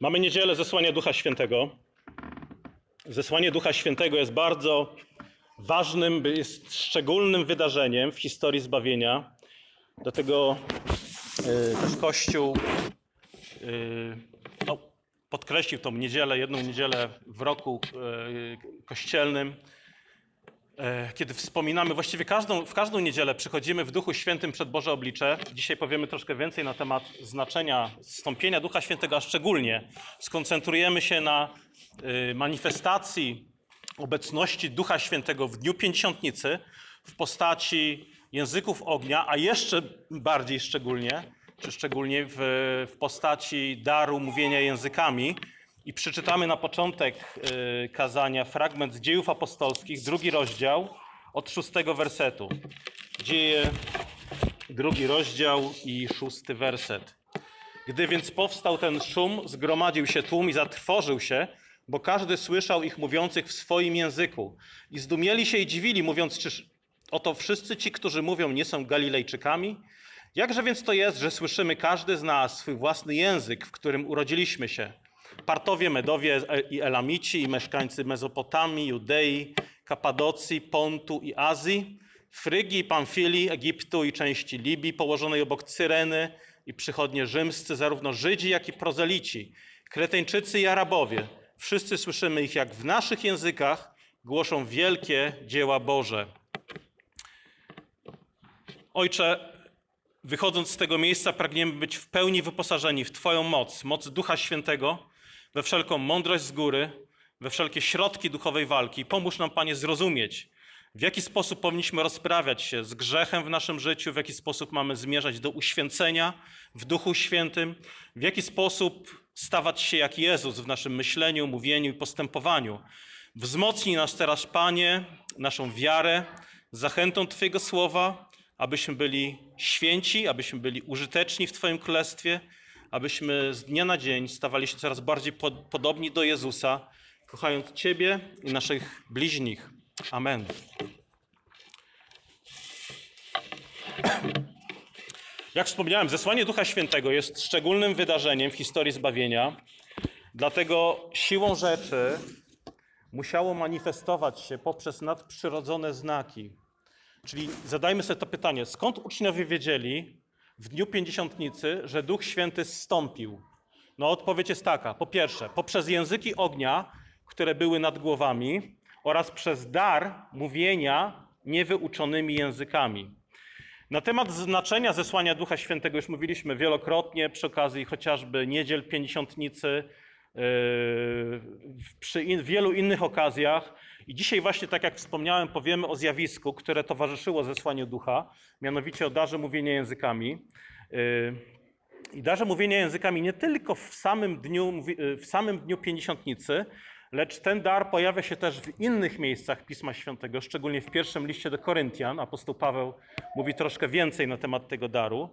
Mamy niedzielę zesłania Ducha Świętego. Zesłanie Ducha Świętego jest bardzo ważnym, jest szczególnym wydarzeniem w historii zbawienia. Dlatego yy, też Kościół yy, no, podkreślił tą niedzielę, jedną niedzielę w roku yy, kościelnym. E, Kiedy wspominamy, właściwie każdą, w każdą niedzielę przychodzimy w Duchu Świętym przed Boże oblicze. Dzisiaj powiemy troszkę więcej na temat znaczenia zstąpienia Ducha Świętego, a szczególnie skoncentrujemy się na y, manifestacji obecności Ducha Świętego w Dniu Pięćdziesiątnicy w postaci języków ognia, a jeszcze bardziej szczególnie, czy szczególnie w, w postaci daru mówienia językami. I przeczytamy na początek y, kazania fragment z dziejów apostolskich, drugi rozdział, od szóstego wersetu. Dzieje, drugi rozdział i szósty werset. Gdy więc powstał ten szum, zgromadził się tłum i zatrwożył się, bo każdy słyszał ich mówiących w swoim języku. I zdumieli się i dziwili, mówiąc, czyż oto wszyscy ci, którzy mówią, nie są Galilejczykami? Jakże więc to jest, że słyszymy każdy z nas swój własny język, w którym urodziliśmy się? Partowie, Medowie i Elamici, i mieszkańcy Mezopotamii, Judei, Kapadocji, Pontu i Azji, Frygii, Pamfilii, Egiptu i części Libii, położonej obok Cyreny i przychodnie rzymscy, zarówno Żydzi, jak i prozelici, Kreteńczycy i Arabowie. Wszyscy słyszymy ich, jak w naszych językach głoszą wielkie dzieła Boże. Ojcze, wychodząc z tego miejsca, pragniemy być w pełni wyposażeni w Twoją moc, moc Ducha Świętego, we wszelką mądrość z góry, we wszelkie środki duchowej walki. Pomóż nam, Panie, zrozumieć, w jaki sposób powinniśmy rozprawiać się z grzechem w naszym życiu, w jaki sposób mamy zmierzać do uświęcenia w Duchu Świętym, w jaki sposób stawać się jak Jezus w naszym myśleniu, mówieniu i postępowaniu. Wzmocnij nas teraz, Panie, naszą wiarę, zachętą Twojego słowa, abyśmy byli święci, abyśmy byli użyteczni w Twoim królestwie, abyśmy z dnia na dzień stawali się coraz bardziej pod, podobni do Jezusa, kochając Ciebie i naszych bliźnich. Amen. Jak wspomniałem, zesłanie Ducha Świętego jest szczególnym wydarzeniem w historii zbawienia, dlatego siłą rzeczy musiało manifestować się poprzez nadprzyrodzone znaki. Czyli zadajmy sobie to pytanie, skąd uczniowie wiedzieli w dniu pięćdziesiątnicy, że Duch Święty zstąpił? No odpowiedź jest taka. Po pierwsze, poprzez języki ognia, które były nad głowami oraz przez dar mówienia niewyuczonymi językami. Na temat znaczenia zesłania Ducha Świętego już mówiliśmy wielokrotnie przy okazji chociażby niedziel pięćdziesiątnicy, przy in, wielu innych okazjach. I dzisiaj właśnie, tak jak wspomniałem, powiemy o zjawisku, które towarzyszyło zesłaniu Ducha, mianowicie o darze mówienia językami. Yy, I darze mówienia językami nie tylko w samym dniu, w samym dniu pięćdziesiątnicy, lecz ten dar pojawia się też w innych miejscach Pisma Świętego, szczególnie w pierwszym liście do Koryntian. Apostoł Paweł mówi troszkę więcej na temat tego daru.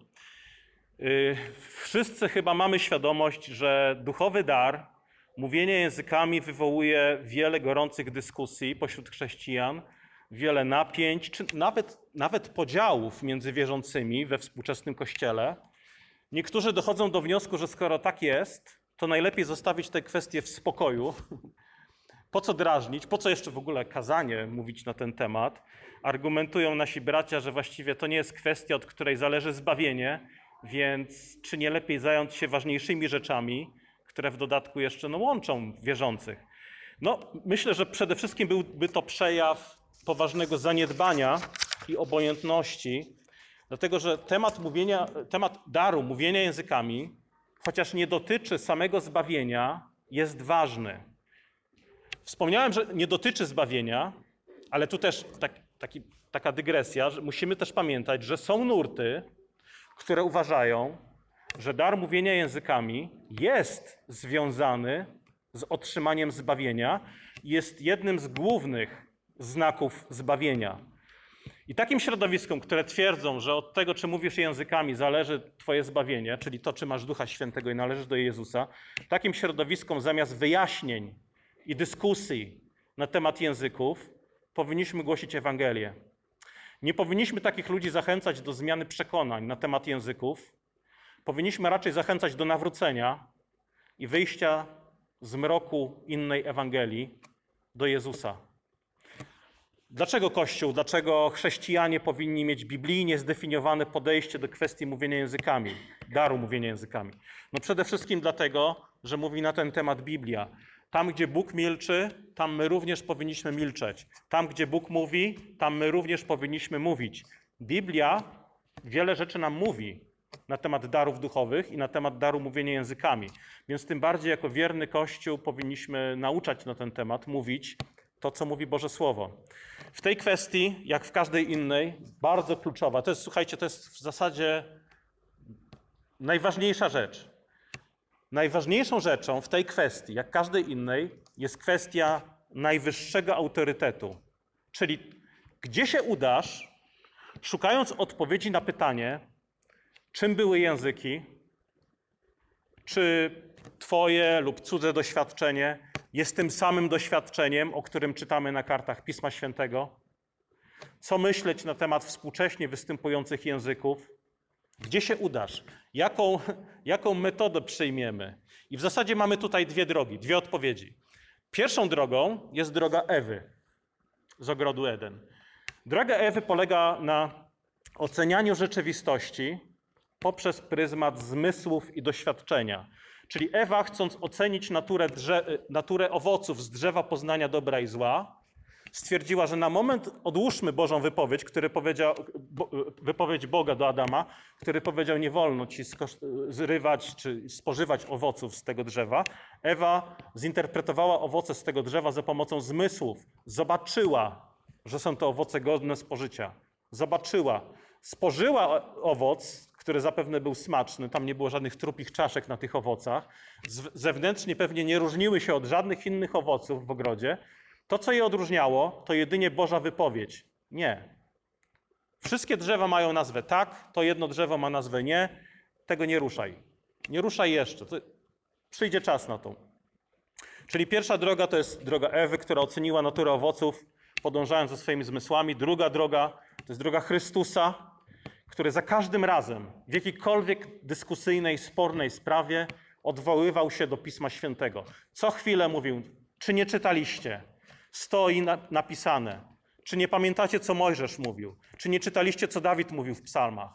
Yy, Wszyscy chyba mamy świadomość, że duchowy dar, mówienie językami wywołuje wiele gorących dyskusji pośród chrześcijan, wiele napięć, czy nawet, nawet podziałów między wierzącymi we współczesnym kościele. Niektórzy dochodzą do wniosku, że skoro tak jest, to najlepiej zostawić tę kwestię w spokoju. Po co drażnić? Po co jeszcze w ogóle kazanie mówić na ten temat? Argumentują nasi bracia, że właściwie to nie jest kwestia, od której zależy zbawienie, więc czy nie lepiej zająć się ważniejszymi rzeczami, które w dodatku jeszcze no, łączą wierzących? No, myślę, że przede wszystkim byłby to przejaw poważnego zaniedbania i obojętności, dlatego że temat, mówienia, temat daru mówienia językami, chociaż nie dotyczy samego zbawienia, jest ważny. Wspomniałem, że nie dotyczy zbawienia, ale tu też tak, taki, taka dygresja, że musimy też pamiętać, że są nurty, które uważają, że dar mówienia językami jest związany z otrzymaniem zbawienia jest jednym z głównych znaków zbawienia. I takim środowiskom, które twierdzą, że od tego, czy mówisz językami, zależy Twoje zbawienie, czyli to, czy masz Ducha Świętego i należysz do Jezusa, takim środowiskom zamiast wyjaśnień i dyskusji na temat języków, powinniśmy głosić Ewangelię. Nie powinniśmy takich ludzi zachęcać do zmiany przekonań na temat języków. Powinniśmy raczej zachęcać do nawrócenia, i wyjścia z mroku innej Ewangelii do Jezusa. Dlaczego Kościół, dlaczego chrześcijanie powinni mieć biblijnie zdefiniowane podejście do kwestii mówienia językami, daru mówienia językami? No przede wszystkim dlatego, że mówi na ten temat Biblia. Tam, gdzie Bóg milczy, tam my również powinniśmy milczeć. Tam, gdzie Bóg mówi, tam my również powinniśmy mówić. Biblia wiele rzeczy nam mówi na temat darów duchowych i na temat daru mówienia językami. Więc tym bardziej jako wierny Kościół powinniśmy nauczać na ten temat, mówić to, co mówi Boże Słowo. W tej kwestii, jak w każdej innej, bardzo kluczowa, to jest, słuchajcie, to jest w zasadzie najważniejsza rzecz. Najważniejszą rzeczą w tej kwestii, jak każdej innej, jest kwestia najwyższego autorytetu. Czyli gdzie się udasz, szukając odpowiedzi na pytanie, czym były języki, czy Twoje lub cudze doświadczenie jest tym samym doświadczeniem, o którym czytamy na kartach Pisma Świętego? Co myśleć na temat współcześnie występujących języków? Gdzie się udasz? Jaką, jaką metodę przyjmiemy? I w zasadzie mamy tutaj dwie drogi, dwie odpowiedzi. Pierwszą drogą jest droga Ewy z ogrodu Eden. Droga Ewy polega na ocenianiu rzeczywistości poprzez pryzmat zmysłów i doświadczenia. Czyli Ewa, chcąc ocenić naturę, drze- naturę owoców z drzewa poznania dobra i zła, stwierdziła, że na moment odłóżmy Bożą wypowiedź, który powiedział, bo, wypowiedź Boga do Adama, który powiedział, nie wolno ci skosz- zrywać czy spożywać owoców z tego drzewa. Ewa zinterpretowała owoce z tego drzewa za pomocą zmysłów. Zobaczyła, że są to owoce godne spożycia. Zobaczyła, spożyła owoc, który zapewne był smaczny, tam nie było żadnych trupich czaszek na tych owocach. Zewnętrznie pewnie nie różniły się od żadnych innych owoców w ogrodzie. To, co je odróżniało, to jedynie Boża wypowiedź. Nie. Wszystkie drzewa mają nazwę tak, to jedno drzewo ma nazwę nie. Tego nie ruszaj. Nie ruszaj jeszcze. To przyjdzie czas na to. Czyli pierwsza droga to jest droga Ewy, która oceniła naturę owoców, podążając za swoimi zmysłami. Druga droga to jest droga Chrystusa, który za każdym razem w jakiejkolwiek dyskusyjnej, spornej sprawie odwoływał się do Pisma Świętego. Co chwilę mówił, czy nie czytaliście? Stoi na, napisane. Czy nie pamiętacie, co Mojżesz mówił? Czy nie czytaliście, co Dawid mówił w psalmach?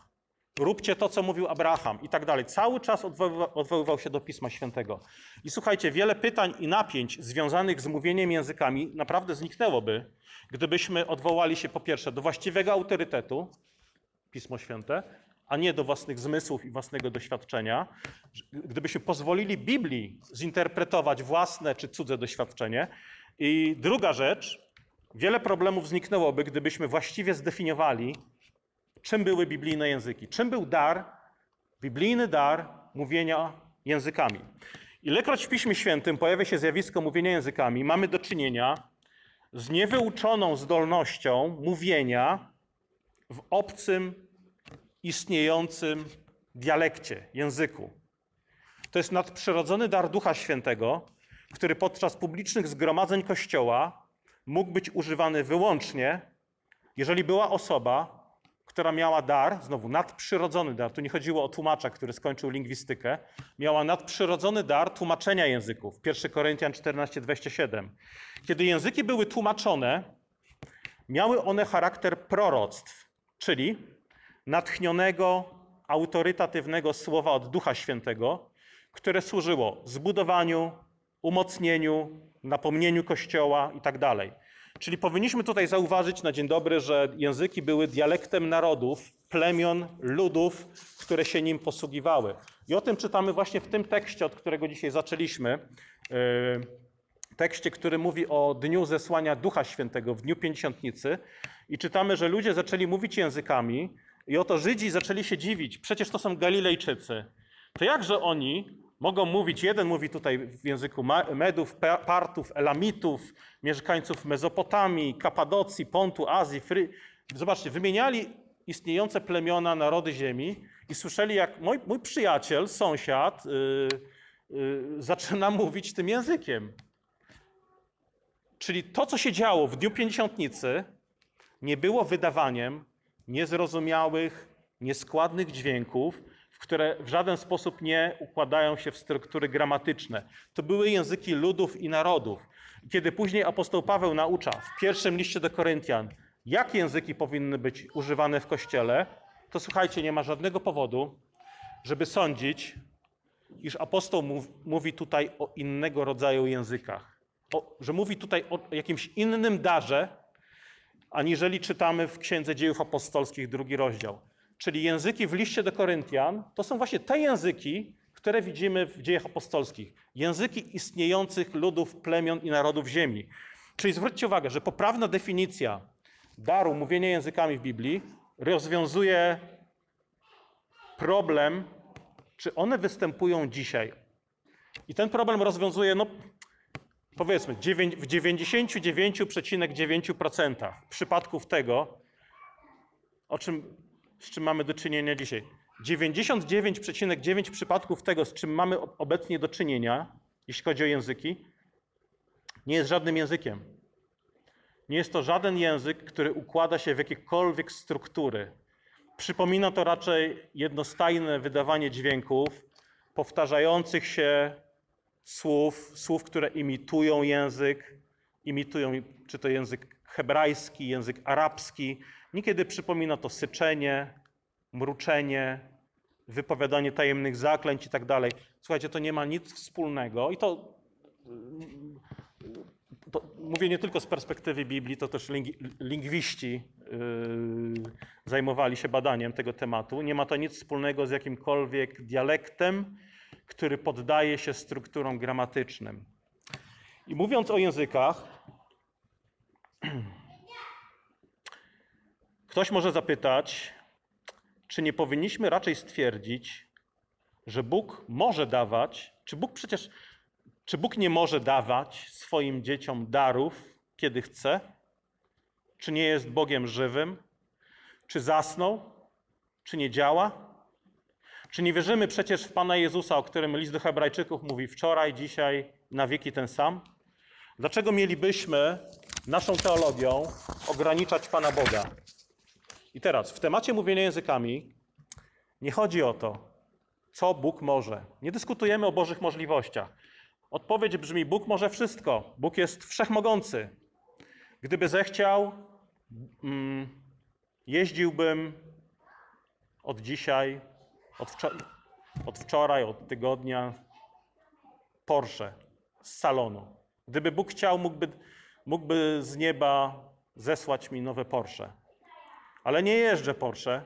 Róbcie to, co mówił Abraham i tak dalej. Cały czas odwoływa, odwoływał się do Pisma Świętego. I słuchajcie, wiele pytań i napięć związanych z mówieniem językami naprawdę zniknęłoby, gdybyśmy odwołali się po pierwsze do właściwego autorytetu, Pismo Święte, a nie do własnych zmysłów i własnego doświadczenia. Gdybyśmy pozwolili Biblii zinterpretować własne czy cudze doświadczenie. I druga rzecz, wiele problemów zniknęłoby, gdybyśmy właściwie zdefiniowali, czym były biblijne języki. Czym był dar, biblijny dar mówienia językami. Ilekroć w Piśmie Świętym pojawia się zjawisko mówienia językami, mamy do czynienia z niewyuczoną zdolnością mówienia w obcym, istniejącym dialekcie, języku. To jest nadprzyrodzony dar Ducha Świętego, który podczas publicznych zgromadzeń Kościoła mógł być używany wyłącznie, jeżeli była osoba, która miała dar, znowu nadprzyrodzony dar, tu nie chodziło o tłumacza, który skończył lingwistykę, miała nadprzyrodzony dar tłumaczenia języków. 1 Koryntian 14, 27. Kiedy języki były tłumaczone, miały one charakter proroctw, czyli natchnionego, autorytatywnego słowa od Ducha Świętego, które służyło zbudowaniu, umocnieniu, napomnieniu Kościoła itd. Czyli powinniśmy tutaj zauważyć na dzień dobry, że języki były dialektem narodów, plemion, ludów, które się nim posługiwały. I o tym czytamy właśnie w tym tekście, od którego dzisiaj zaczęliśmy. Tekście, który mówi o dniu zesłania Ducha Świętego, w dniu Pięćdziesiątnicy. I czytamy, że ludzie zaczęli mówić językami i oto Żydzi zaczęli się dziwić. Przecież to są Galilejczycy. To jakże oni mogą mówić, jeden mówi tutaj w języku Medów, Pa- Partów, Elamitów, mieszkańców Mezopotamii, Kapadocji, Pontu, Azji, Fry... Zobaczcie, wymieniali istniejące plemiona, narody ziemi i słyszeli, jak mój, mój przyjaciel, sąsiad yy, zaczyna mówić tym językiem. Czyli to, co się działo w Dniu Pięćdziesiątnicy, nie było wydawaniem niezrozumiałych, nieskładnych dźwięków, które w żaden sposób nie układają się w struktury gramatyczne. To były języki ludów i narodów. Kiedy później apostoł Paweł naucza w pierwszym liście do Koryntian, jakie języki powinny być używane w kościele, to słuchajcie, nie ma żadnego powodu, żeby sądzić, iż apostoł mów, mówi tutaj o innego rodzaju językach. O, że mówi tutaj o jakimś innym darze, aniżeli czytamy w Księdze Dziejów Apostolskich, drugi rozdział. Czyli języki w liście do Koryntian to są właśnie te języki, które widzimy w dziejach apostolskich. Języki istniejących ludów, plemion i narodów ziemi. Czyli zwróćcie uwagę, że poprawna definicja daru mówienia językami w Biblii rozwiązuje problem, czy one występują dzisiaj. I ten problem rozwiązuje, no powiedzmy, w 99,9% przypadków tego, o czym, z czym mamy do czynienia dzisiaj. 99,9 przypadków tego, z czym mamy ob- obecnie do czynienia, jeśli chodzi o języki, nie jest żadnym językiem. Nie jest to żaden język, który układa się w jakiekolwiek struktury. Przypomina to raczej jednostajne wydawanie dźwięków, powtarzających się słów, słów, które imitują język, imitują czy to język hebrajski, język arabski. Niekiedy przypomina to syczenie, mruczenie, wypowiadanie tajemnych zaklęć i tak dalej. Słuchajcie, to nie ma nic wspólnego i to, to mówię nie tylko z perspektywy Biblii, to też lingwi, lingwiści yy, zajmowali się badaniem tego tematu. Nie ma to nic wspólnego z jakimkolwiek dialektem, który poddaje się strukturom gramatycznym. I mówiąc o językach, ktoś może zapytać, czy nie powinniśmy raczej stwierdzić, że Bóg może dawać, czy Bóg przecież, czy Bóg nie może dawać swoim dzieciom darów, kiedy chce? Czy nie jest Bogiem żywym? Czy zasnął? Czy nie działa? Czy nie wierzymy przecież w Pana Jezusa, o którym list do Hebrajczyków mówi wczoraj, dzisiaj, na wieki ten sam? Dlaczego mielibyśmy naszą teologią ograniczać Pana Boga? I teraz, w temacie mówienia językami nie chodzi o to, co Bóg może. Nie dyskutujemy o Bożych możliwościach. Odpowiedź brzmi: Bóg może wszystko. Bóg jest wszechmogący. Gdyby zechciał, mm, jeździłbym od dzisiaj, od, wczor- od wczoraj, od tygodnia Porsche z salonu. Gdyby Bóg chciał, mógłby, mógłby z nieba zesłać mi nowe Porsche. Ale nie jeżdżę Porsche.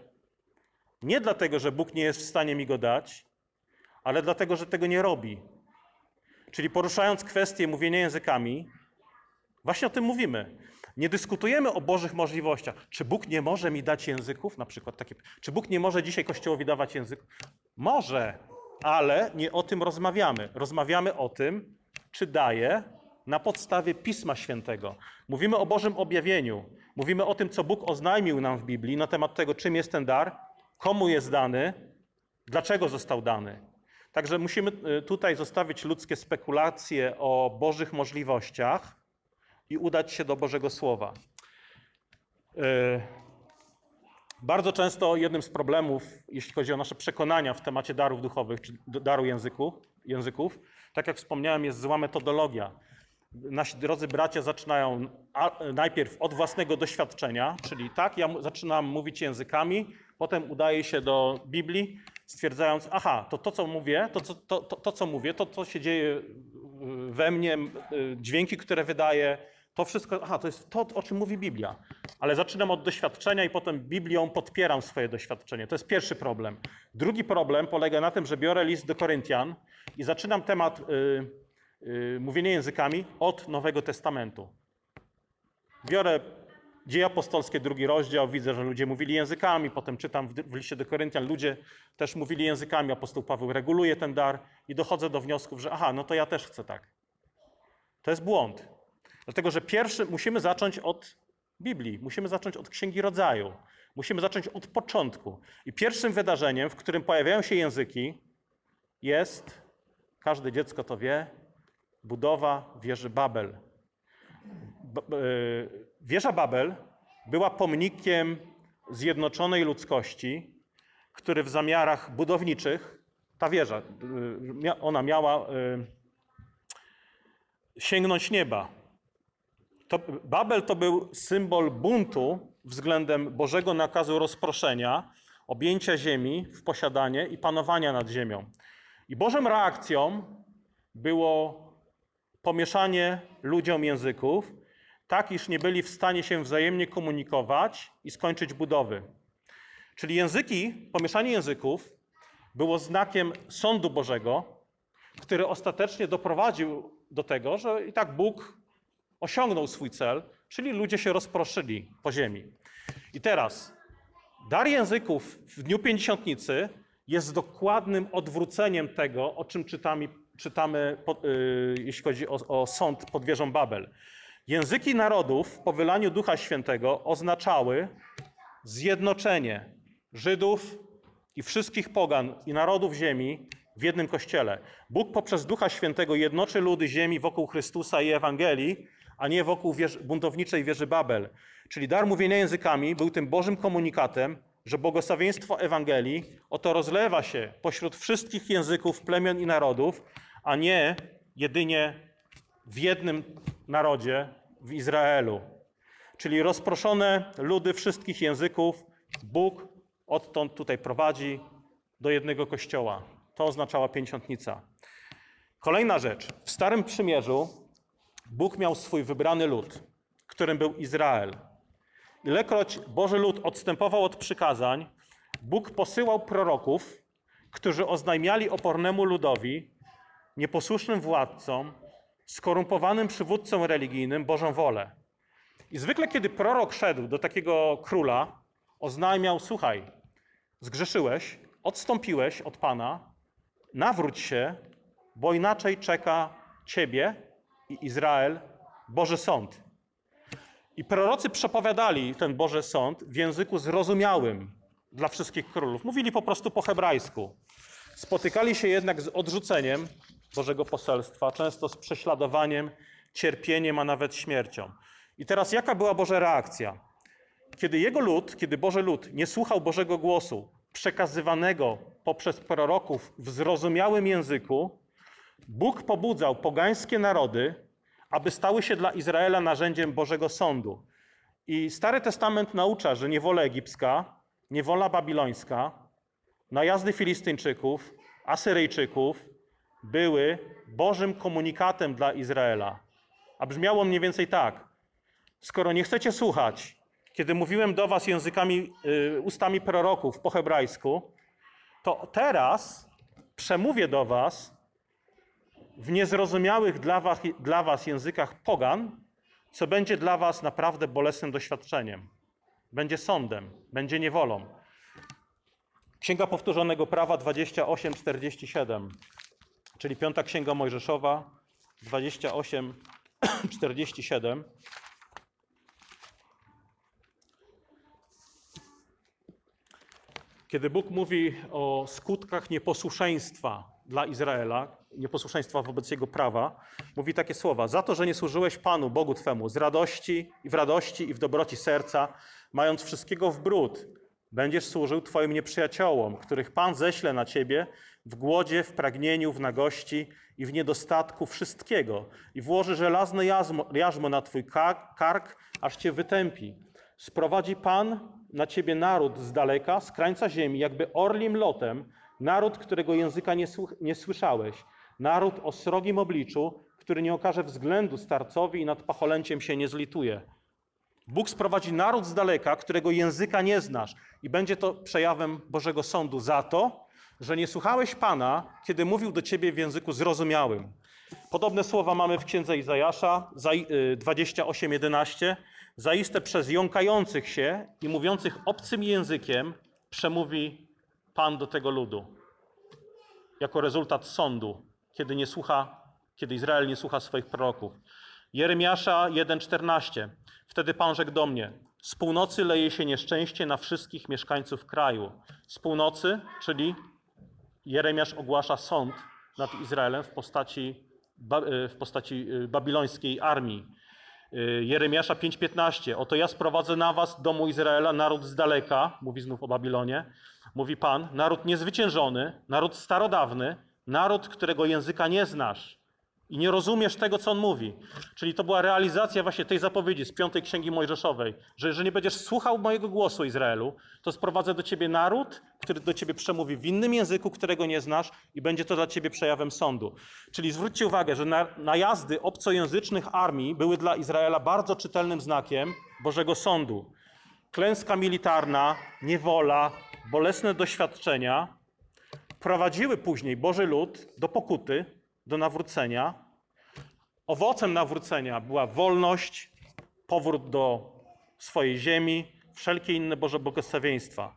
Nie dlatego, że Bóg nie jest w stanie mi go dać, ale dlatego, że tego nie robi. Czyli poruszając kwestię mówienia językami, właśnie o tym mówimy. Nie dyskutujemy o Bożych możliwościach. Czy Bóg nie może mi dać języków? Na przykład takie. Czy Bóg nie może dzisiaj Kościołowi dawać języków? Może, ale nie o tym rozmawiamy. Rozmawiamy o tym, czy daje na podstawie Pisma Świętego. Mówimy o Bożym objawieniu. Mówimy o tym, co Bóg oznajmił nam w Biblii na temat tego, czym jest ten dar, komu jest dany, dlaczego został dany. Także musimy y, tutaj zostawić ludzkie spekulacje o Bożych możliwościach i udać się do Bożego Słowa. Y, Bardzo często jednym z problemów, jeśli chodzi o nasze przekonania w temacie darów duchowych, czy daru języku, języków, tak jak wspomniałem, jest zła metodologia. Nasi drodzy bracia zaczynają najpierw od własnego doświadczenia, czyli tak, ja zaczynam mówić językami, potem udaję się do Biblii, stwierdzając, aha, to to, co mówię, to, to, to, to co mówię, to, co się dzieje we mnie, y, dźwięki, które wydaję, to wszystko, aha, to jest to, o czym mówi Biblia. Ale zaczynam od doświadczenia i potem Biblią podpieram swoje doświadczenie. To jest pierwszy problem. Drugi problem polega na tym, że biorę list do Koryntian i zaczynam temat y, y, mówienia językami od Nowego Testamentu. Biorę Dzieje apostolskie, drugi rozdział, widzę, że ludzie mówili językami, potem czytam w, w liście do Koryntian, ludzie też mówili językami, apostoł Paweł reguluje ten dar i dochodzę do wniosków, że aha, no to ja też chcę tak. To jest błąd. Dlatego, że pierwszy musimy zacząć od Biblii, musimy zacząć od Księgi Rodzaju, musimy zacząć od początku. I pierwszym wydarzeniem, w którym pojawiają się języki, jest, każde dziecko to wie, budowa wieży Babel. E, Wieża Babel była pomnikiem zjednoczonej ludzkości, który w zamiarach budowniczych, ta wieża, mia- ona miała y, sięgnąć nieba. To, Babel to był symbol buntu względem Bożego nakazu rozproszenia, objęcia ziemi w posiadanie i panowania nad ziemią. I Bożą reakcją było pomieszanie ludziom języków, tak iż nie byli w stanie się wzajemnie komunikować i skończyć budowy. Czyli języki, pomieszanie języków było znakiem sądu Bożego, który ostatecznie doprowadził do tego, że i tak Bóg osiągnął swój cel, czyli ludzie się rozproszyli po ziemi. I teraz dar języków w Dniu Pięćdziesiątnicy jest dokładnym odwróceniem tego, o czym czytamy, czytamy y, jeśli chodzi o, o sąd pod wieżą Babel. Języki narodów po wylaniu Ducha Świętego oznaczały zjednoczenie Żydów i wszystkich pogan i narodów ziemi w jednym kościele. Bóg poprzez Ducha Świętego jednoczy ludy ziemi wokół Chrystusa i Ewangelii, a nie wokół buntowniczej wieży Babel. Czyli dar mówienia językami był tym Bożym komunikatem, że błogosławieństwo Ewangelii oto rozlewa się pośród wszystkich języków, plemion i narodów, a nie jedynie w jednym narodzie, w Izraelu. Czyli rozproszone ludy wszystkich języków, Bóg odtąd tutaj prowadzi do jednego kościoła. To oznaczała pięćdziesiątnica. Kolejna rzecz. W Starym Przymierzu Bóg miał swój wybrany lud, którym był Izrael. Ilekroć Boży lud odstępował od przykazań, Bóg posyłał proroków, którzy oznajmiali opornemu ludowi, nieposłusznym władcom, skorumpowanym przywódcom religijnym Bożą wolę. I zwykle, kiedy prorok szedł do takiego króla, oznajmiał: Słuchaj, zgrzeszyłeś, odstąpiłeś od Pana, nawróć się, bo inaczej czeka ciebie i Izrael Boży sąd. I prorocy przepowiadali ten Boży sąd w języku zrozumiałym dla wszystkich królów. Mówili po prostu po hebrajsku. Spotykali się jednak z odrzuceniem Bożego poselstwa, często z prześladowaniem, cierpieniem, a nawet śmiercią. I teraz jaka była Boża reakcja? Kiedy jego lud, kiedy Boży lud nie słuchał Bożego głosu, przekazywanego poprzez proroków w zrozumiałym języku, Bóg pobudzał pogańskie narody, aby stały się dla Izraela narzędziem Bożego sądu. I Stary Testament naucza, że niewola egipska, niewola babilońska, najazdy Filistyńczyków, Asyryjczyków były Bożym komunikatem dla Izraela. A brzmiało mniej więcej tak: Skoro nie chcecie słuchać, kiedy mówiłem do was językami, y, ustami proroków po hebrajsku, to teraz przemówię do was w niezrozumiałych dla was, dla was językach pogan, co będzie dla was naprawdę bolesnym doświadczeniem. Będzie sądem, będzie niewolą. Księga Powtórzonego Prawa 28:47, czyli piąta Księga Mojżeszowa 28:47. Kiedy Bóg mówi o skutkach nieposłuszeństwa dla Izraela, nieposłuszeństwa wobec Jego prawa, mówi takie słowa: Za to, że nie służyłeś Panu, Bogu Twemu, z radości i w radości i w dobroci serca, mając wszystkiego w bród, będziesz służył Twoim nieprzyjaciołom, których Pan ześle na Ciebie w głodzie, w pragnieniu, w nagości i w niedostatku wszystkiego. I włoży żelazne jarzmo, na Twój ka- kark, aż Cię wytępi. Sprowadzi Pan na Ciebie naród z daleka, z krańca ziemi, jakby orlim lotem, naród, którego języka nie, nie słyszałeś, naród o srogim obliczu, który nie okaże względu starcowi i nad pacholęciem się nie zlituje. Bóg sprowadzi naród z daleka, którego języka nie znasz, i będzie to przejawem Bożego Sądu za to, że nie słuchałeś Pana, kiedy mówił do ciebie w języku zrozumiałym. Podobne słowa mamy w księdze Izajasza za- y, 28:11. Zaiste przez jąkających się i mówiących obcym językiem przemówi Pan do tego ludu. Jako rezultat sądu, kiedy nie słucha, kiedy Izrael nie słucha swoich proroków. Jeremiasza 1:14. Wtedy Pan rzekł do mnie: Z północy leje się nieszczęście na wszystkich mieszkańców kraju. Z północy, czyli Jeremiasz ogłasza sąd nad Izraelem w postaci, y, w postaci y, babilońskiej armii. Y, Jeremiasza 5:15. Oto ja sprowadzę na was, domu Izraela, naród z daleka, mówi znów o Babilonie. Mówi Pan, naród niezwyciężony, naród starodawny, naród, którego języka nie znasz i nie rozumiesz tego, co on mówi. Czyli to była realizacja właśnie tej zapowiedzi z piątej księgi Mojżeszowej, że jeżeli nie będziesz słuchał mojego głosu Izraelu, to sprowadzę do ciebie naród, który do ciebie przemówi w innym języku, którego nie znasz i będzie to dla ciebie przejawem sądu. Czyli zwróćcie uwagę, że na, najazdy obcojęzycznych armii były dla Izraela bardzo czytelnym znakiem Bożego Sądu. Klęska militarna, niewola, bolesne doświadczenia prowadziły później Boży lud do pokuty, do nawrócenia. Owocem nawrócenia była wolność, powrót do swojej ziemi, wszelkie inne Boże błogosławieństwa.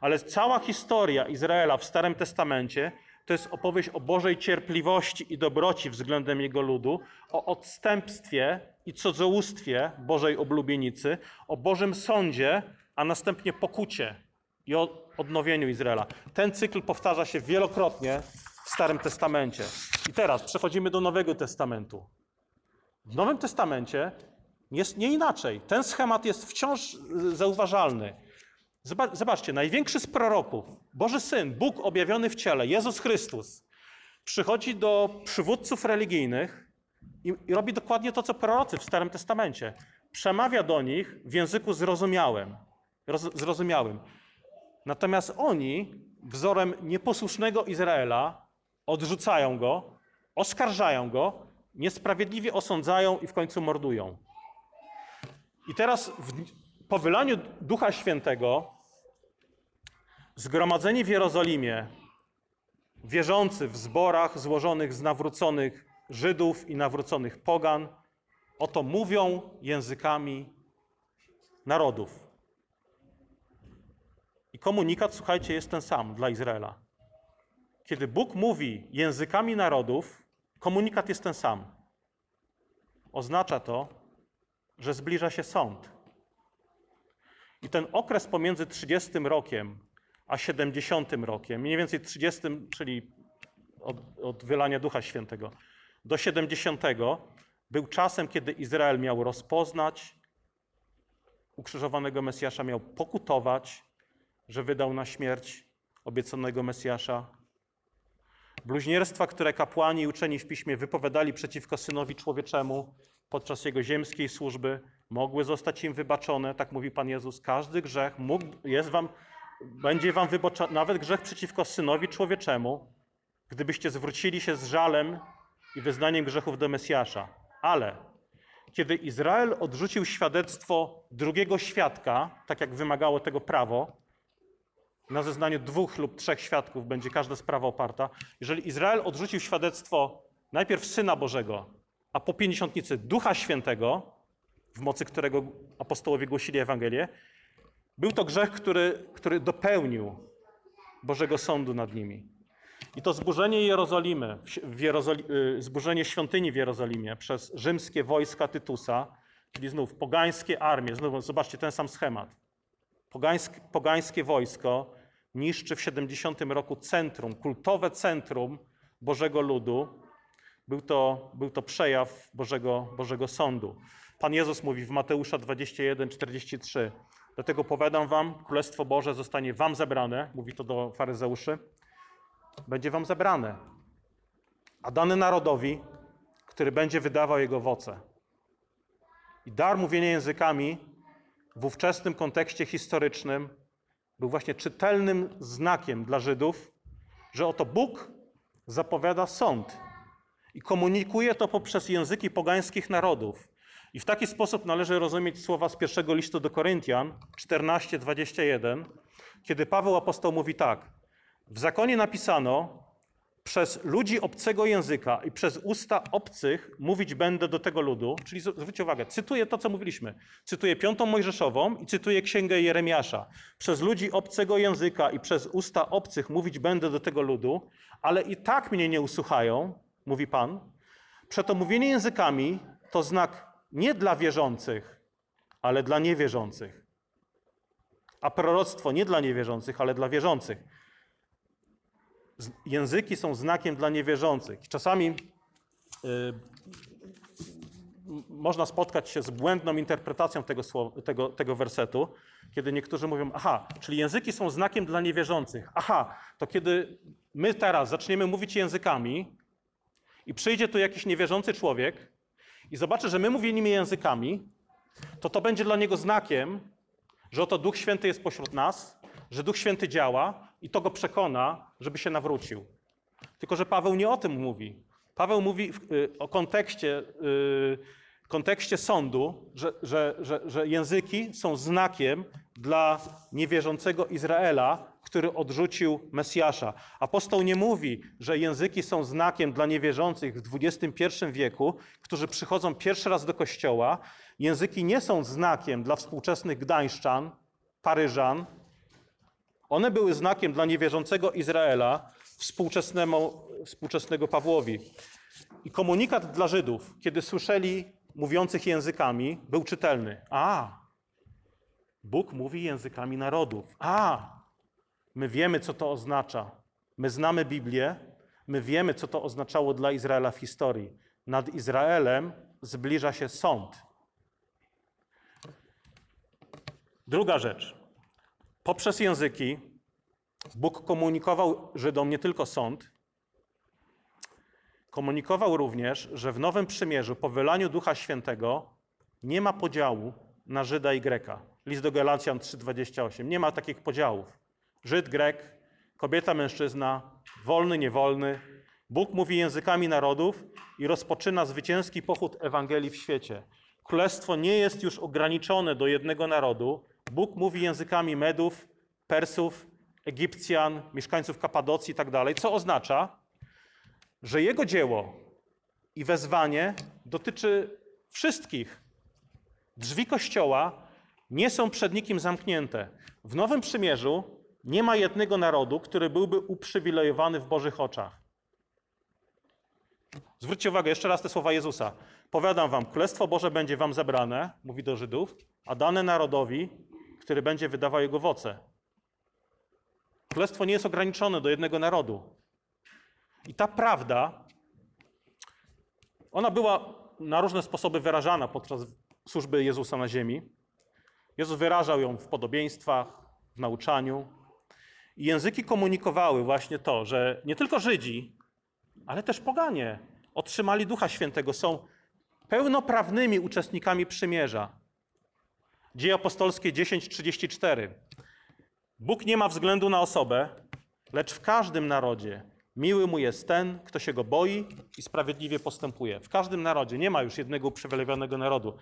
Ale cała historia Izraela w Starym Testamencie to jest opowieść o Bożej cierpliwości i dobroci względem Jego ludu, o odstępstwie i cudzołóstwie Bożej oblubienicy, o Bożym sądzie, a następnie pokucie i o odnowieniu Izraela. Ten cykl powtarza się wielokrotnie w Starym Testamencie. I teraz przechodzimy do Nowego Testamentu. W Nowym Testamencie jest nie inaczej. Ten schemat jest wciąż y, zauważalny. Zobaczcie, największy z proroków, Boży Syn, Bóg objawiony w ciele, Jezus Chrystus, przychodzi do przywódców religijnych i, i robi dokładnie to, co prorocy w Starym Testamencie. Przemawia do nich w języku zrozumiałym. Roz, zrozumiałym. Natomiast oni, wzorem nieposłusznego Izraela, odrzucają go, oskarżają go, niesprawiedliwie osądzają i w końcu mordują. I teraz w, po wylaniu Ducha Świętego zgromadzeni w Jerozolimie, wierzący w zborach złożonych z nawróconych Żydów i nawróconych pogan, oto mówią językami narodów. I komunikat, słuchajcie, jest ten sam dla Izraela. Kiedy Bóg mówi językami narodów, komunikat jest ten sam. Oznacza to, że zbliża się sąd. I ten okres pomiędzy 30 rokiem a 70 rokiem, mniej więcej 30, czyli od, od wylania Ducha Świętego, do 70 był czasem, kiedy Izrael miał rozpoznać ukrzyżowanego Mesjasza, miał pokutować, że wydał na śmierć obiecanego Mesjasza. Bluźnierstwa, które kapłani i uczeni w piśmie wypowiadali przeciwko synowi człowieczemu podczas jego ziemskiej służby, mogły zostać im wybaczone, tak mówi Pan Jezus. Każdy grzech mógł, jest wam, będzie wam wybaczony, nawet grzech przeciwko synowi człowieczemu, gdybyście zwrócili się z żalem i wyznaniem grzechów do Mesjasza. Ale kiedy Izrael odrzucił świadectwo drugiego świadka, tak jak wymagało tego prawo, na zeznaniu dwóch lub trzech świadków będzie każda sprawa oparta. Jeżeli Izrael odrzucił świadectwo najpierw Syna Bożego, a po pięćdziesiątnicy Ducha Świętego, w mocy którego apostołowie głosili Ewangelię, był to grzech, który, który dopełnił Bożego Sądu nad nimi. I to zburzenie Jerozolimy, Jerozoli y, zburzenie świątyni w Jerozolimie przez rzymskie wojska Tytusa, czyli znów pogańskie armie, znów zobaczcie ten sam schemat. Pogańskie wojsko niszczy w 70 roku centrum, kultowe centrum Bożego Ludu. Był to, był to przejaw Bożego, Bożego Sądu. Pan Jezus mówi w Mateusza 21, 43. Dlatego powiadam wam, Królestwo Boże zostanie wam zebrane, mówi to do faryzeuszy, będzie wam zebrane, a dane narodowi, który będzie wydawał jego owoce. I dar mówienia językami w ówczesnym kontekście historycznym był właśnie czytelnym znakiem dla Żydów, że oto Bóg zapowiada sąd i komunikuje to poprzez języki pogańskich narodów. I w taki sposób należy rozumieć słowa z pierwszego listu do Koryntian 14:21, kiedy Paweł apostoł mówi tak: W zakonie napisano, przez ludzi obcego języka i przez usta obcych mówić będę do tego ludu. Czyli zwróćcie uwagę, cytuję to, co mówiliśmy. Cytuję piątą Mojżeszową i cytuję księgę Jeremiasza. Przez ludzi obcego języka i przez usta obcych mówić będę do tego ludu, ale i tak mnie nie usłuchają, mówi Pan. Przeto mówienie językami to znak nie dla wierzących, ale dla niewierzących. A proroctwo nie dla niewierzących, ale dla wierzących języki są znakiem dla niewierzących. Czasami y, można spotkać się z błędną interpretacją tego, słowa, tego, tego wersetu, kiedy niektórzy mówią, aha, czyli języki są znakiem dla niewierzących. Aha, to kiedy my teraz zaczniemy mówić językami i przyjdzie tu jakiś niewierzący człowiek i zobaczy, że my mówimy językami, to to będzie dla niego znakiem, że oto Duch Święty jest pośród nas, że Duch Święty działa i to go przekona, żeby się nawrócił. Tylko, że Paweł nie o tym mówi. Paweł mówi w, y, o kontekście, y, kontekście sądu, że, że, że, że języki są znakiem dla niewierzącego Izraela, który odrzucił Mesjasza. Apostoł nie mówi, że języki są znakiem dla niewierzących w XXI wieku, którzy przychodzą pierwszy raz do kościoła. Języki nie są znakiem dla współczesnych Gdańszczan, Paryżan, one były znakiem dla niewierzącego Izraela, współczesnemu, współczesnego Pawłowi. I komunikat dla Żydów, kiedy słyszeli mówiących językami, był czytelny. A, Bóg mówi językami narodów. A, my wiemy, co to oznacza. My znamy Biblię, my wiemy, co to oznaczało dla Izraela w historii. Nad Izraelem zbliża się sąd. Druga rzecz. Poprzez języki Bóg komunikował Żydom nie tylko sąd, komunikował również, że w Nowym Przymierzu po wylaniu Ducha Świętego nie ma podziału na Żyda i Greka. List do Galacjan 3:28. Nie ma takich podziałów. Żyd, Grek, kobieta, mężczyzna, wolny, niewolny. Bóg mówi językami narodów i rozpoczyna zwycięski pochód Ewangelii w świecie. Królestwo nie jest już ograniczone do jednego narodu. Bóg mówi językami Medów, Persów, Egipcjan, mieszkańców Kapadocji i tak dalej, co oznacza, że jego dzieło i wezwanie dotyczy wszystkich. Drzwi kościoła nie są przed nikim zamknięte. W Nowym Przymierzu nie ma jednego narodu, który byłby uprzywilejowany w Bożych oczach. Zwróćcie uwagę, jeszcze raz te słowa Jezusa. Powiadam wam, Królestwo Boże będzie wam zabrane, mówi do Żydów, a dane narodowi, który będzie wydawał jego owoce. Królestwo nie jest ograniczone do jednego narodu. I ta prawda, ona była na różne sposoby wyrażana podczas służby Jezusa na ziemi. Jezus wyrażał ją w podobieństwach, w nauczaniu. I języki komunikowały właśnie to, że nie tylko Żydzi, ale też poganie otrzymali Ducha Świętego, są pełnoprawnymi uczestnikami przymierza. Dzieje apostolskie 10:34. Bóg nie ma względu na osobę, lecz w każdym narodzie miły mu jest ten, kto się go boi i sprawiedliwie postępuje. W każdym narodzie nie ma już jednego uprzywilejowanego narodu.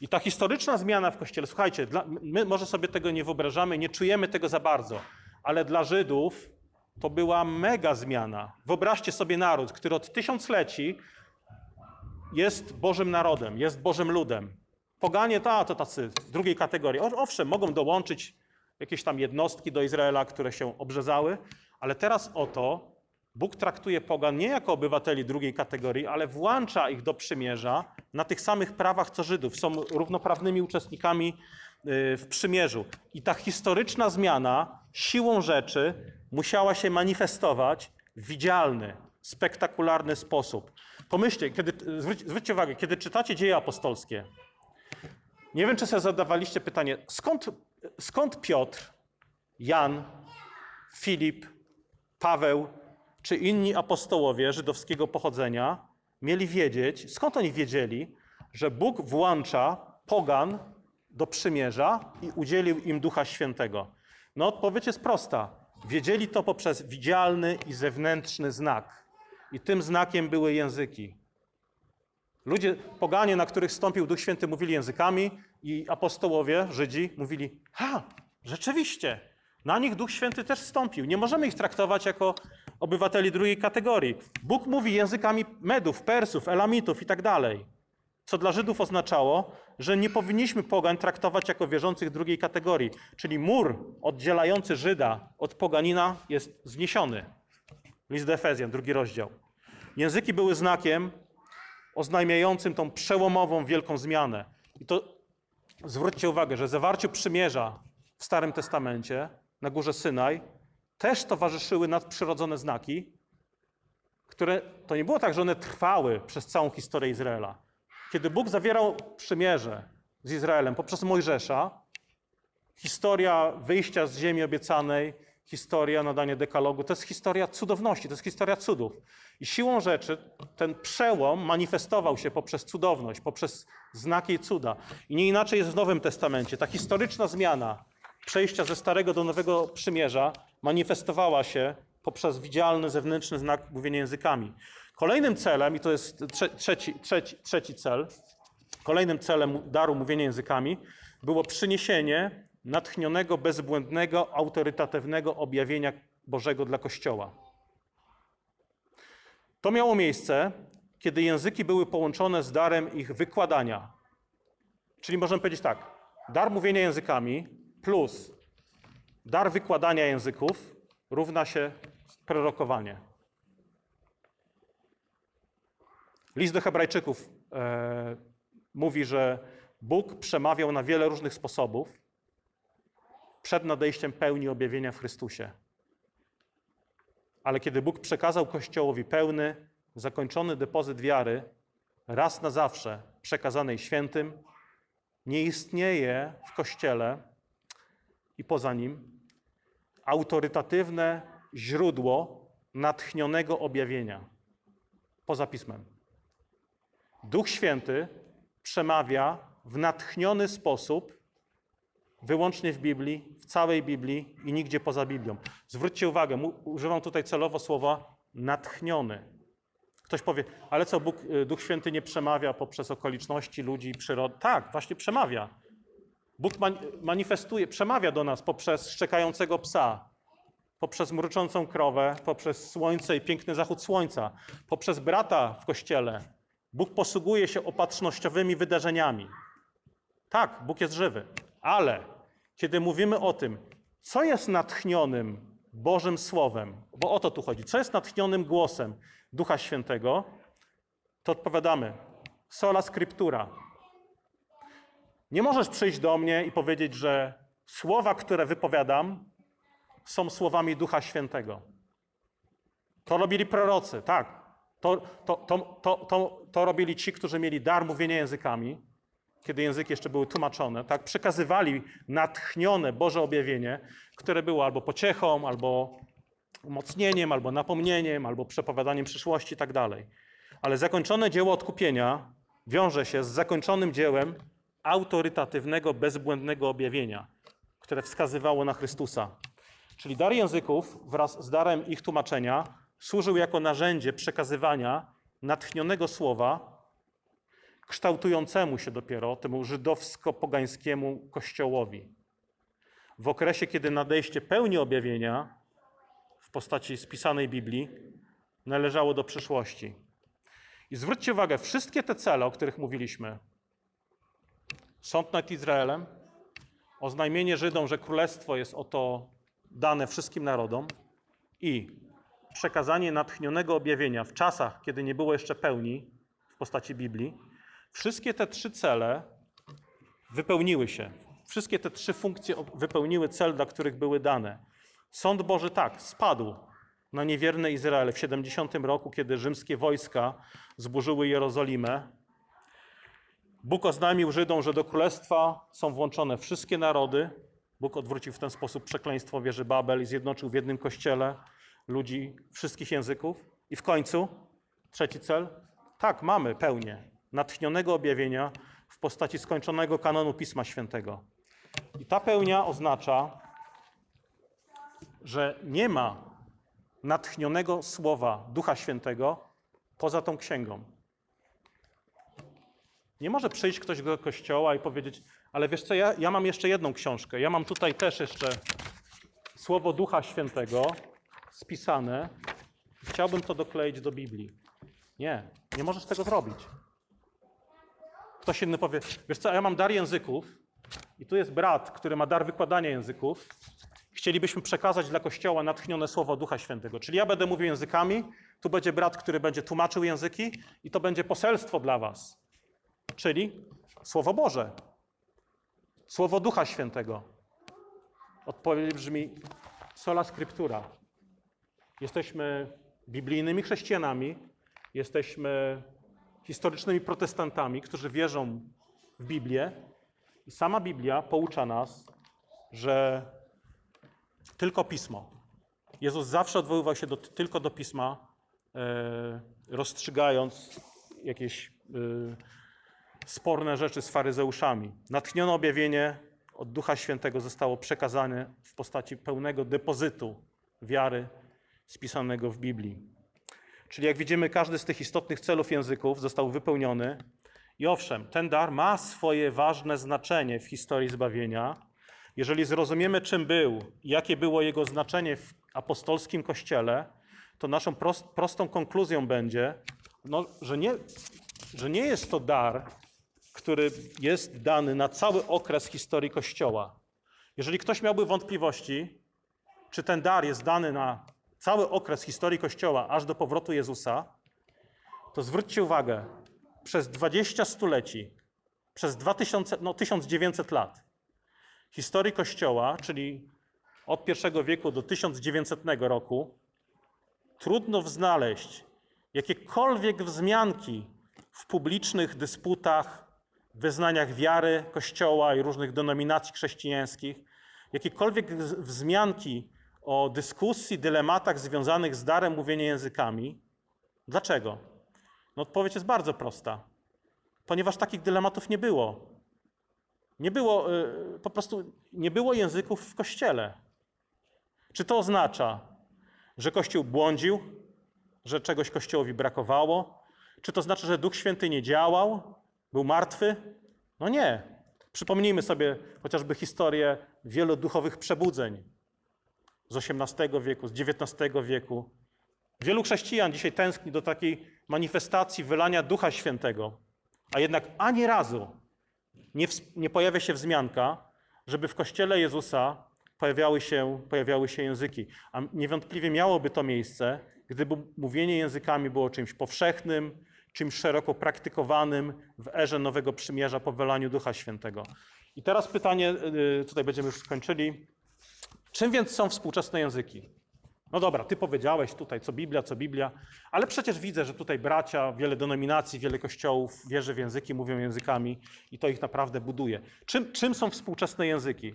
I ta historyczna zmiana w Kościele, słuchajcie, my może sobie tego nie wyobrażamy, nie czujemy tego za bardzo, ale dla Żydów to była mega zmiana. Wyobraźcie sobie naród, który od tysiącleci jest Bożym narodem, jest Bożym ludem. Poganie to, to tacy drugiej kategorii. Owszem, mogą dołączyć jakieś tam jednostki do Izraela, które się obrzezały, ale teraz oto Bóg traktuje pogan nie jako obywateli drugiej kategorii, ale włącza ich do przymierza na tych samych prawach co Żydów. Są równoprawnymi uczestnikami y, w przymierzu. I ta historyczna zmiana siłą rzeczy musiała się manifestować w widzialny, spektakularny sposób. Pomyślcie, kiedy, zwróć, zwróćcie uwagę, kiedy czytacie dzieje apostolskie, nie wiem, czy sobie zadawaliście pytanie, skąd, skąd Piotr, Jan, Filip, Paweł czy inni apostołowie żydowskiego pochodzenia mieli wiedzieć, skąd oni wiedzieli, że Bóg włącza pogan do przymierza i udzielił im Ducha Świętego? No odpowiedź jest prosta. Wiedzieli to poprzez widzialny i zewnętrzny znak. I tym znakiem były języki. Ludzie, poganie, na których stąpił Duch Święty, mówili językami i apostołowie, Żydzi, mówili, ha, rzeczywiście, na nich Duch Święty też stąpił. Nie możemy ich traktować jako obywateli drugiej kategorii. Bóg mówi językami Medów, Persów, Elamitów i tak dalej. Co dla Żydów oznaczało, że nie powinniśmy pogań traktować jako wierzących drugiej kategorii. Czyli mur oddzielający Żyda od poganina jest zniesiony. List do Efezjan, drugi rozdział. Języki były znakiem oznajmiającym tą przełomową wielką zmianę. I to zwróćcie uwagę, że zawarciu przymierza w Starym Testamencie na górze Synaj też towarzyszyły nadprzyrodzone znaki, które to nie było tak, że one trwały przez całą historię Izraela. Kiedy Bóg zawierał przymierze z Izraelem poprzez Mojżesza, historia wyjścia z ziemi obiecanej, historia nadania dekalogu, to jest historia cudowności, to jest historia cudów. I siłą rzeczy ten przełom manifestował się poprzez cudowność, poprzez znaki i cuda. I nie inaczej jest w Nowym Testamencie. Ta historyczna zmiana przejścia ze Starego do Nowego Przymierza manifestowała się poprzez widzialny zewnętrzny znak mówienia językami. Kolejnym celem, i to jest trze- trzeci, trzeci, trzeci cel, kolejnym celem daru mówienia językami było przyniesienie natchnionego, bezbłędnego, autorytatywnego objawienia Bożego dla Kościoła. To miało miejsce, kiedy języki były połączone z darem ich wykładania. Czyli możemy powiedzieć tak: dar mówienia językami plus dar wykładania języków równa się prorokowanie. List do Hebrajczyków e, mówi, że Bóg przemawiał na wiele różnych sposobów przed nadejściem pełni objawienia w Chrystusie. Ale kiedy Bóg przekazał Kościołowi pełny, zakończony depozyt wiary, raz na zawsze przekazanej świętym, nie istnieje w Kościele i poza nim autorytatywne źródło natchnionego objawienia poza pismem. Duch Święty przemawia w natchniony sposób wyłącznie w Biblii, w całej Biblii i nigdzie poza Biblią. Zwróćcie uwagę, używam tutaj celowo słowa natchniony. Ktoś powie, ale co, Bóg, y, Duch Święty nie przemawia poprzez okoliczności ludzi i przyrody? Tak, właśnie przemawia. Bóg man- manifestuje, przemawia do nas poprzez szczekającego psa, poprzez mruczącą krowę, poprzez słońce i piękny zachód słońca, poprzez brata w kościele. Bóg posługuje się opatrznościowymi wydarzeniami. Tak, Bóg jest żywy, ale kiedy mówimy o tym, co jest natchnionym Bożym Słowem, bo o to tu chodzi, co jest natchnionym głosem Ducha Świętego, to odpowiadamy sola scriptura. Nie możesz przyjść do mnie i powiedzieć, że słowa, które wypowiadam, są słowami Ducha Świętego. To robili prorocy, tak. To, to, to, to, to, robili ci, którzy mieli dar mówienia językami, kiedy języki jeszcze były tłumaczone, tak. Przekazywali natchnione Boże objawienie, które było albo pociechą, albo umocnieniem, albo napomnieniem, albo przepowiadaniem przyszłości i tak dalej. Ale zakończone dzieło odkupienia wiąże się z zakończonym dziełem autorytatywnego, bezbłędnego objawienia, które wskazywało na Chrystusa. Czyli dar języków wraz z darem ich tłumaczenia służył jako narzędzie przekazywania natchnionego słowa kształtującemu się dopiero temu żydowsko-pogańskiemu kościołowi. W okresie, kiedy nadejście pełni objawienia w postaci spisanej Biblii należało do przyszłości. I zwróćcie uwagę, wszystkie te cele, o których mówiliśmy, sąd nad Izraelem, oznajmienie Żydom, że królestwo jest oto dane wszystkim narodom i przekazanie natchnionego objawienia w czasach, kiedy nie było jeszcze pełni w postaci Biblii, wszystkie te trzy cele wypełniły się. Wszystkie te trzy funkcje wypełniły cel, dla których były dane. Sąd Boży tak, spadł na niewierne Izrael w 70 roku, kiedy rzymskie wojska zburzyły Jerozolimę. Bóg oznajmił Żydom, że do królestwa są włączone wszystkie narody. Bóg odwrócił w ten sposób przekleństwo wieży Babel i zjednoczył w jednym kościele ludzi wszystkich języków. I w końcu, trzeci cel, tak, mamy pełnię natchnionego objawienia w postaci skończonego kanonu Pisma Świętego. I ta pełnia oznacza, że nie ma natchnionego słowa Ducha Świętego poza tą księgą. Nie może przyjść ktoś do kościoła i powiedzieć, ale wiesz co, ja, ja mam jeszcze jedną książkę. Ja mam tutaj też jeszcze słowo Ducha Świętego spisane. Chciałbym to dokleić do Biblii. Nie, nie możesz tego zrobić. Ktoś inny powie, wiesz co, ja mam dar języków i tu jest brat, który ma dar wykładania języków. Chcielibyśmy przekazać dla Kościoła natchnione słowo Ducha Świętego. Czyli ja będę mówił językami, tu będzie brat, który będzie tłumaczył języki i to będzie poselstwo dla was. Czyli Słowo Boże. Słowo Ducha Świętego. Odpowiedź brzmi sola scriptura. Jesteśmy biblijnymi chrześcijanami, jesteśmy historycznymi protestantami, którzy wierzą w Biblię. I sama Biblia poucza nas, że tylko pismo. Jezus zawsze odwoływał się do, tylko do pisma, e, rozstrzygając jakieś e, sporne rzeczy z faryzeuszami. Natchnione objawienie od Ducha Świętego zostało przekazane w postaci pełnego depozytu wiary spisanego w Biblii. Czyli jak widzimy, każdy z tych istotnych celów języków został wypełniony. I owszem, ten dar ma swoje ważne znaczenie w historii zbawienia. Jeżeli zrozumiemy, czym był i jakie było jego znaczenie w apostolskim kościele, to naszą prost, prostą konkluzją będzie, no, że, nie, że nie jest to dar, który jest dany na cały okres historii Kościoła. Jeżeli ktoś miałby wątpliwości, czy ten dar jest dany na cały okres historii Kościoła, aż do powrotu Jezusa, to zwróćcie uwagę, przez 20 stuleci, przez 2000, no 1900 lat historii Kościoła, czyli od I wieku do 1900 roku, trudno znaleźć jakiekolwiek wzmianki w publicznych dysputach, wyznaniach wiary Kościoła i różnych denominacji chrześcijańskich, jakiekolwiek wzmianki o dyskusji, dylematach związanych z darem mówienia językami. Dlaczego? No odpowiedź jest bardzo prosta. Ponieważ takich dylematów nie było. Nie było, y, po prostu nie było języków w Kościele. Czy to oznacza, że Kościół błądził, że czegoś Kościołowi brakowało? Czy to znaczy, że Duch Święty nie działał, był martwy? No nie. Przypomnijmy sobie chociażby historię wielu duchowych przebudzeń z XVIII wieku, z XIX wieku. Wielu chrześcijan dzisiaj tęskni do takiej manifestacji wylania Ducha Świętego, a jednak ani razu nie, nie pojawia się wzmianka, żeby w Kościele Jezusa pojawiały się, pojawiały się języki. A niewątpliwie miałoby to miejsce, gdyby mówienie językami było czymś powszechnym, czymś szeroko praktykowanym w erze Nowego Przymierza po wylaniu Ducha Świętego. I teraz pytanie, y, tutaj będziemy już skończyli. Czym więc są współczesne języki? No dobra, ty powiedziałeś tutaj, co Biblia, co Biblia, ale przecież widzę, że tutaj bracia, wiele denominacji, wiele kościołów wierzy w języki, mówią językami i to ich naprawdę buduje. Czym, czym są współczesne języki?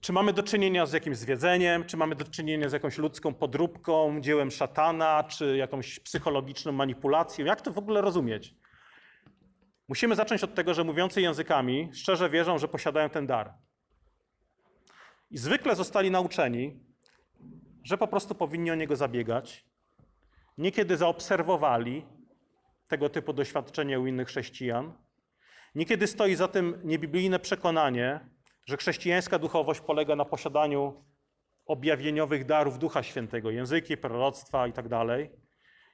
Czy mamy do czynienia z jakimś zwiedzeniem, czy mamy do czynienia z jakąś ludzką podróbką, dziełem szatana, czy jakąś psychologiczną manipulacją? Jak to w ogóle rozumieć? Musimy zacząć od tego, że mówiący językami szczerze wierzą, że posiadają ten dar. I zwykle zostali nauczeni, że po prostu powinni o niego zabiegać. Niekiedy zaobserwowali tego typu doświadczenie u innych chrześcijan. Niekiedy stoi za tym niebiblijne przekonanie, że chrześcijańska duchowość polega na posiadaniu objawieniowych darów Ducha Świętego, języki, proroctwa itd. Tak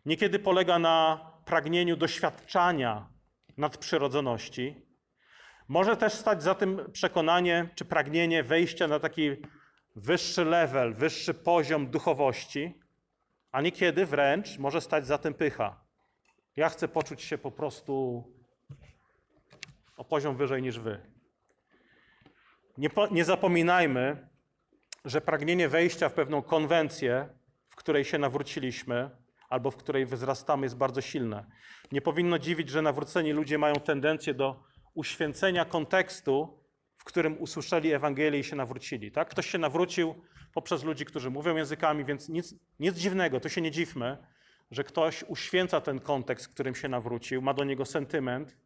Niekiedy polega na pragnieniu doświadczania nadprzyrodzoności. Może też stać za tym przekonanie czy pragnienie wejścia na taki wyższy level, wyższy poziom duchowości, a niekiedy wręcz może stać za tym pycha. Ja chcę poczuć się po prostu o poziom wyżej niż wy. Nie, po, nie zapominajmy, że pragnienie wejścia w pewną konwencję, w której się nawróciliśmy, albo w której wzrastamy, jest bardzo silne. Nie powinno dziwić, że nawróceni ludzie mają tendencję do uświęcenia kontekstu, w którym usłyszeli Ewangelię i się nawrócili. Tak? Ktoś się nawrócił poprzez ludzi, którzy mówią językami, więc nic, nic dziwnego, to się nie dziwmy, że ktoś uświęca ten kontekst, w którym się nawrócił, ma do niego sentyment.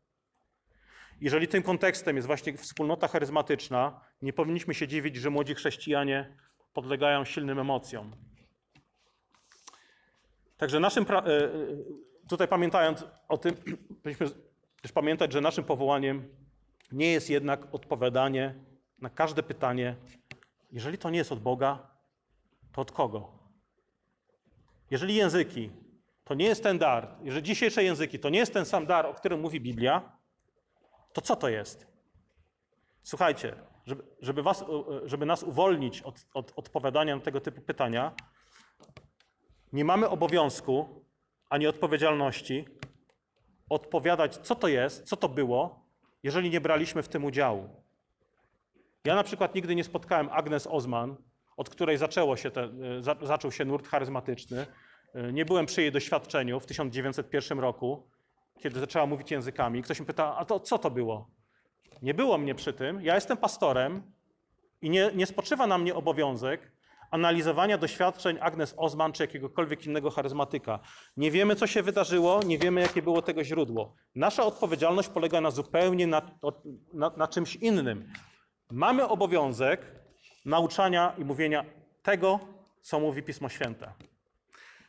Jeżeli tym kontekstem jest właśnie wspólnota charyzmatyczna, nie powinniśmy się dziwić, że młodzi chrześcijanie podlegają silnym emocjom. Także naszym, e, e, tutaj pamiętając o tym, powinniśmy też pamiętać, że naszym powołaniem nie jest jednak odpowiadanie na każde pytanie, jeżeli to nie jest od Boga, to od kogo? Jeżeli języki to nie jest ten dar, jeżeli dzisiejsze języki to nie jest ten sam dar, o którym mówi Biblia, to co to jest? Słuchajcie, żeby, żeby, was, żeby nas uwolnić od, od odpowiadania na tego typu pytania, nie mamy obowiązku ani odpowiedzialności odpowiadać, co to jest, co to było, jeżeli nie braliśmy w tym udziału. Ja na przykład nigdy nie spotkałem Agnes Ozman, od której zaczęło się te, e, za, zaczął się nurt charyzmatyczny. E, nie byłem przy jej doświadczeniu w 1901 roku kiedy zaczęła mówić językami. Ktoś mi pyta, a to co to było? Nie było mnie przy tym. Ja jestem pastorem i nie, nie spoczywa na mnie obowiązek analizowania doświadczeń Agnes Osman czy jakiegokolwiek innego charyzmatyka. Nie wiemy, co się wydarzyło, nie wiemy, jakie było tego źródło. Nasza odpowiedzialność polega na zupełnie na, na, na czymś innym. Mamy obowiązek nauczania i mówienia tego, co mówi Pismo Święte.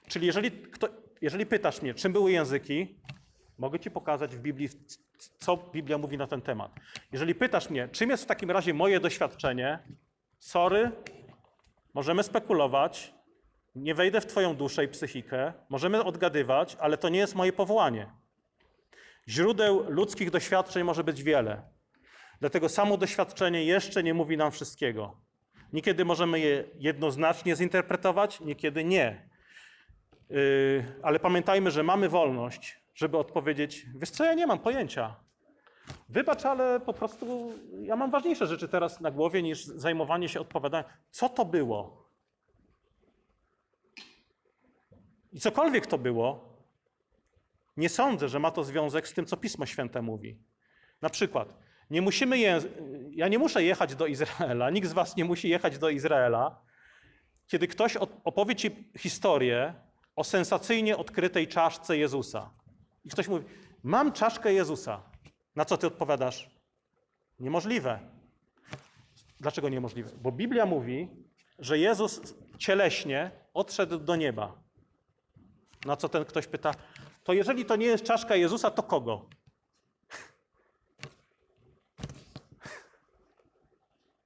Czyli jeżeli, kto, jeżeli pytasz mnie, czym były języki, mogę ci pokazać w Biblii, co Biblia mówi na ten temat. Jeżeli pytasz mnie, czym jest w takim razie moje doświadczenie, sorry, możemy spekulować, nie wejdę w Twoją duszę i psychikę, możemy odgadywać, ale to nie jest moje powołanie. Źródeł ludzkich doświadczeń może być wiele. Dlatego samo doświadczenie jeszcze nie mówi nam wszystkiego. Niekiedy możemy je jednoznacznie zinterpretować, niekiedy nie. Yy, ale pamiętajmy, że mamy wolność, żeby odpowiedzieć: Wiesz co, ja nie mam pojęcia. Wybacz, ale po prostu ja mam ważniejsze rzeczy teraz na głowie niż zajmowanie się odpowiadaniem. Co to było? I cokolwiek to było, nie sądzę, że ma to związek z tym, co Pismo Święte mówi. Na przykład, nie musimy je, ja nie muszę jechać do Izraela, nikt z Was nie musi jechać do Izraela, kiedy ktoś opowie Ci historię o sensacyjnie odkrytej czaszce Jezusa. I ktoś mówi: Mam czaszkę Jezusa. Na co ty odpowiadasz? Niemożliwe. Dlaczego niemożliwe? Bo Biblia mówi, że Jezus cieleśnie odszedł do nieba. Na co ten ktoś pyta, to jeżeli to nie jest czaszka Jezusa, to kogo?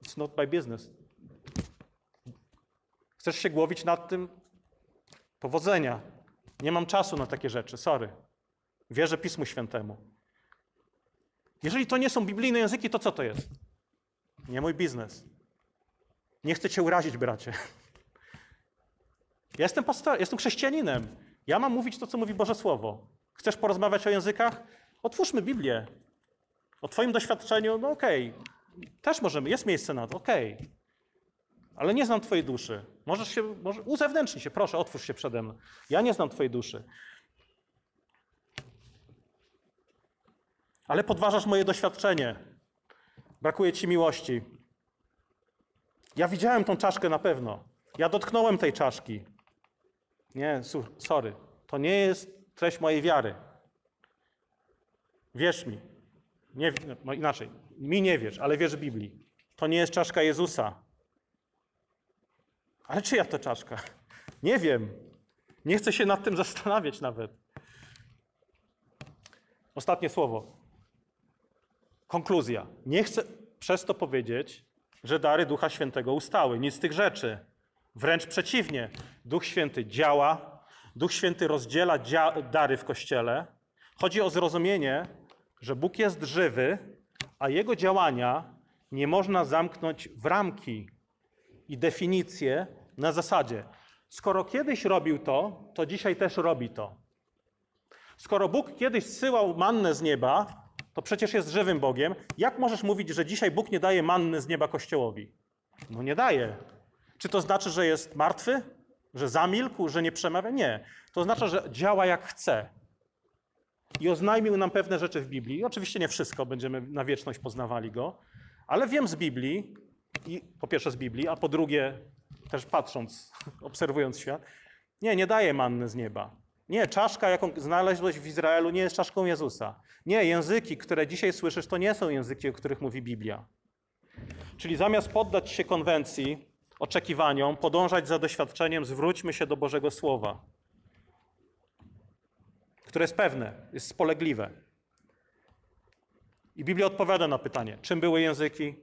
It's not my business. Chcesz się głowić nad tym? Powodzenia. Nie mam czasu na takie rzeczy, sorry. Wierzę Pismu Świętemu. Jeżeli to nie są biblijne języki, to co to jest? Nie mój biznes. Nie chcę cię urazić, bracie. Ja jestem pastorem, jestem chrześcijaninem. Ja mam mówić to, co mówi Boże Słowo. Chcesz porozmawiać o językach? Otwórzmy Biblię. O Twoim doświadczeniu, no okej. Okay. Też możemy, jest miejsce na to, okej. Okay. Ale nie znam Twojej duszy. Możesz się, może, uzewnętrznij się, proszę, otwórz się przede mną. Ja nie znam Twojej duszy. Ale podważasz moje doświadczenie. Brakuje ci miłości. Ja widziałem tą czaszkę na pewno. Ja dotknąłem tej czaszki. Nie, sorry. To nie jest treść mojej wiary. Wierz mi. Nie, no inaczej. Mi nie wierz, ale wierz Biblii. To nie jest czaszka Jezusa. Ale czyja to czaszka? Nie wiem. Nie chcę się nad tym zastanawiać nawet. Ostatnie słowo. Konkluzja. Nie chcę przez to powiedzieć, że dary Ducha Świętego ustały. Nic z tych rzeczy. Wręcz przeciwnie. Duch Święty działa, Duch Święty rozdziela dary w Kościele. Chodzi o zrozumienie, że Bóg jest żywy, a Jego działania nie można zamknąć w ramki i definicje na zasadzie. Skoro kiedyś robił to, to dzisiaj też robi to. Skoro Bóg kiedyś zsyłał mannę z nieba, to przecież jest żywym Bogiem. Jak możesz mówić, że dzisiaj Bóg nie daje manny z nieba Kościołowi? No nie daje. Czy to znaczy, że jest martwy? Że zamilkł? Że nie przemawia? Nie. To oznacza, że działa jak chce. I oznajmił nam pewne rzeczy w Biblii. Oczywiście nie wszystko, będziemy na wieczność poznawali go, ale wiem z Biblii, i po pierwsze z Biblii, a po drugie też patrząc, obserwując świat, nie, nie daje manny z nieba. Nie, czaszka, jaką znalazłeś w Izraelu, nie jest czaszką Jezusa. Nie, języki, które dzisiaj słyszysz, to nie są języki, o których mówi Biblia. Czyli zamiast poddać się konwencji, oczekiwaniom, podążać za doświadczeniem, zwróćmy się do Bożego Słowa, które jest pewne, jest spolegliwe. I Biblia odpowiada na pytanie, czym były języki,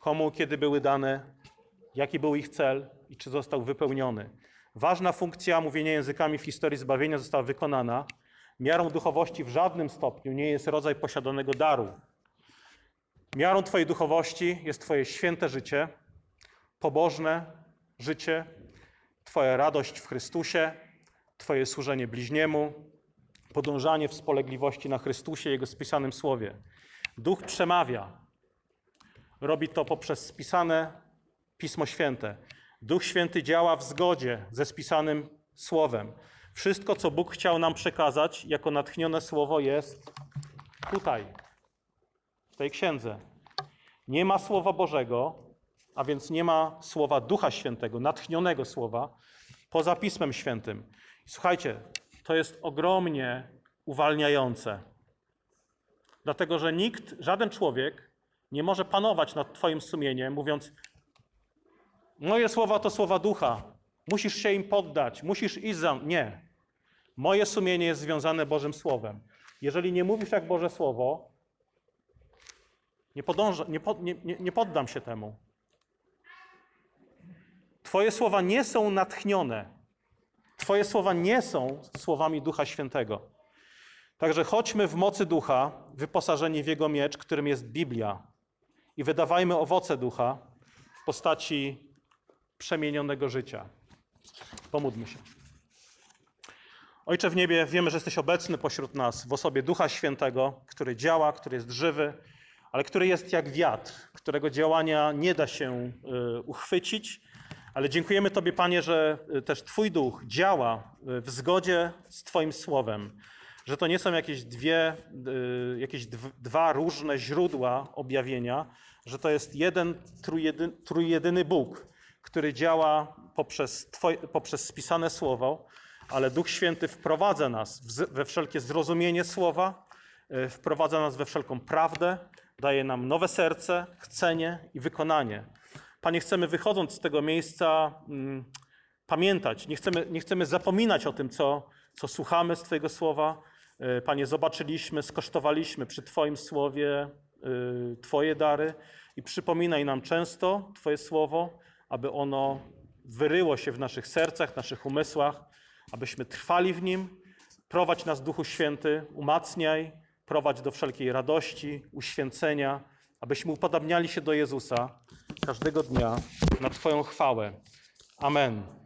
komu, kiedy były dane, jaki był ich cel i czy został wypełniony. Ważna funkcja mówienia językami w historii zbawienia została wykonana. Miarą duchowości w żadnym stopniu nie jest rodzaj posiadanego daru. Miarą Twojej duchowości jest Twoje święte życie, pobożne życie, Twoja radość w Chrystusie, Twoje służenie bliźniemu, podążanie w spolegliwości na Chrystusie, Jego spisanym słowie. Duch przemawia. Robi to poprzez spisane Pismo Święte. Duch Święty działa w zgodzie ze spisanym słowem. Wszystko, co Bóg chciał nam przekazać jako natchnione słowo, jest tutaj, w tej księdze. Nie ma słowa Bożego, a więc nie ma słowa Ducha Świętego, natchnionego słowa, poza Pismem Świętym. Słuchajcie, to jest ogromnie uwalniające. Dlatego, że nikt, żaden człowiek nie może panować nad Twoim sumieniem, mówiąc: Moje słowa to słowa ducha, musisz się im poddać, musisz iść za. Nie. Moje sumienie jest związane Bożym Słowem. Jeżeli nie mówisz jak Boże Słowo, nie, podążę, nie, pod, nie, nie, nie poddam się temu. Twoje słowa nie są natchnione. Twoje słowa nie są słowami Ducha Świętego. Także chodźmy w mocy ducha, wyposażeni w jego miecz, którym jest Biblia, i wydawajmy owoce ducha w postaci przemienionego życia. Pomódlmy się. Ojcze w niebie, wiemy, że jesteś obecny pośród nas w osobie Ducha Świętego, który działa, który jest żywy, ale który jest jak wiatr, którego działania nie da się y, uchwycić. Ale dziękujemy Tobie, Panie, że y, też Twój duch działa y, w zgodzie z Twoim słowem że to nie są jakieś, dwie, jakieś dwa różne źródła objawienia, że to jest jeden trójjedyny Bóg, który działa poprzez, twoje, poprzez spisane słowo, ale Duch Święty wprowadza nas we wszelkie zrozumienie słowa, y, wprowadza nas we wszelką prawdę, daje nam nowe serce, chcenie i wykonanie. Panie, chcemy wychodząc z tego miejsca mm, pamiętać, nie chcemy, nie chcemy zapominać o tym, co, co słuchamy z Twojego słowa, E, Panie, zobaczyliśmy, skosztowaliśmy przy Twoim słowie e, Twoje dary i przypominaj nam często Twoje słowo, aby ono wyryło się w naszych sercach, naszych umysłach, abyśmy trwali w nim. Prowadź nas, Duchu Święty, umacniaj, prowadź do wszelkiej radości, uświęcenia, abyśmy upodabniali się do Jezusa każdego dnia na Twoją chwałę. Amen.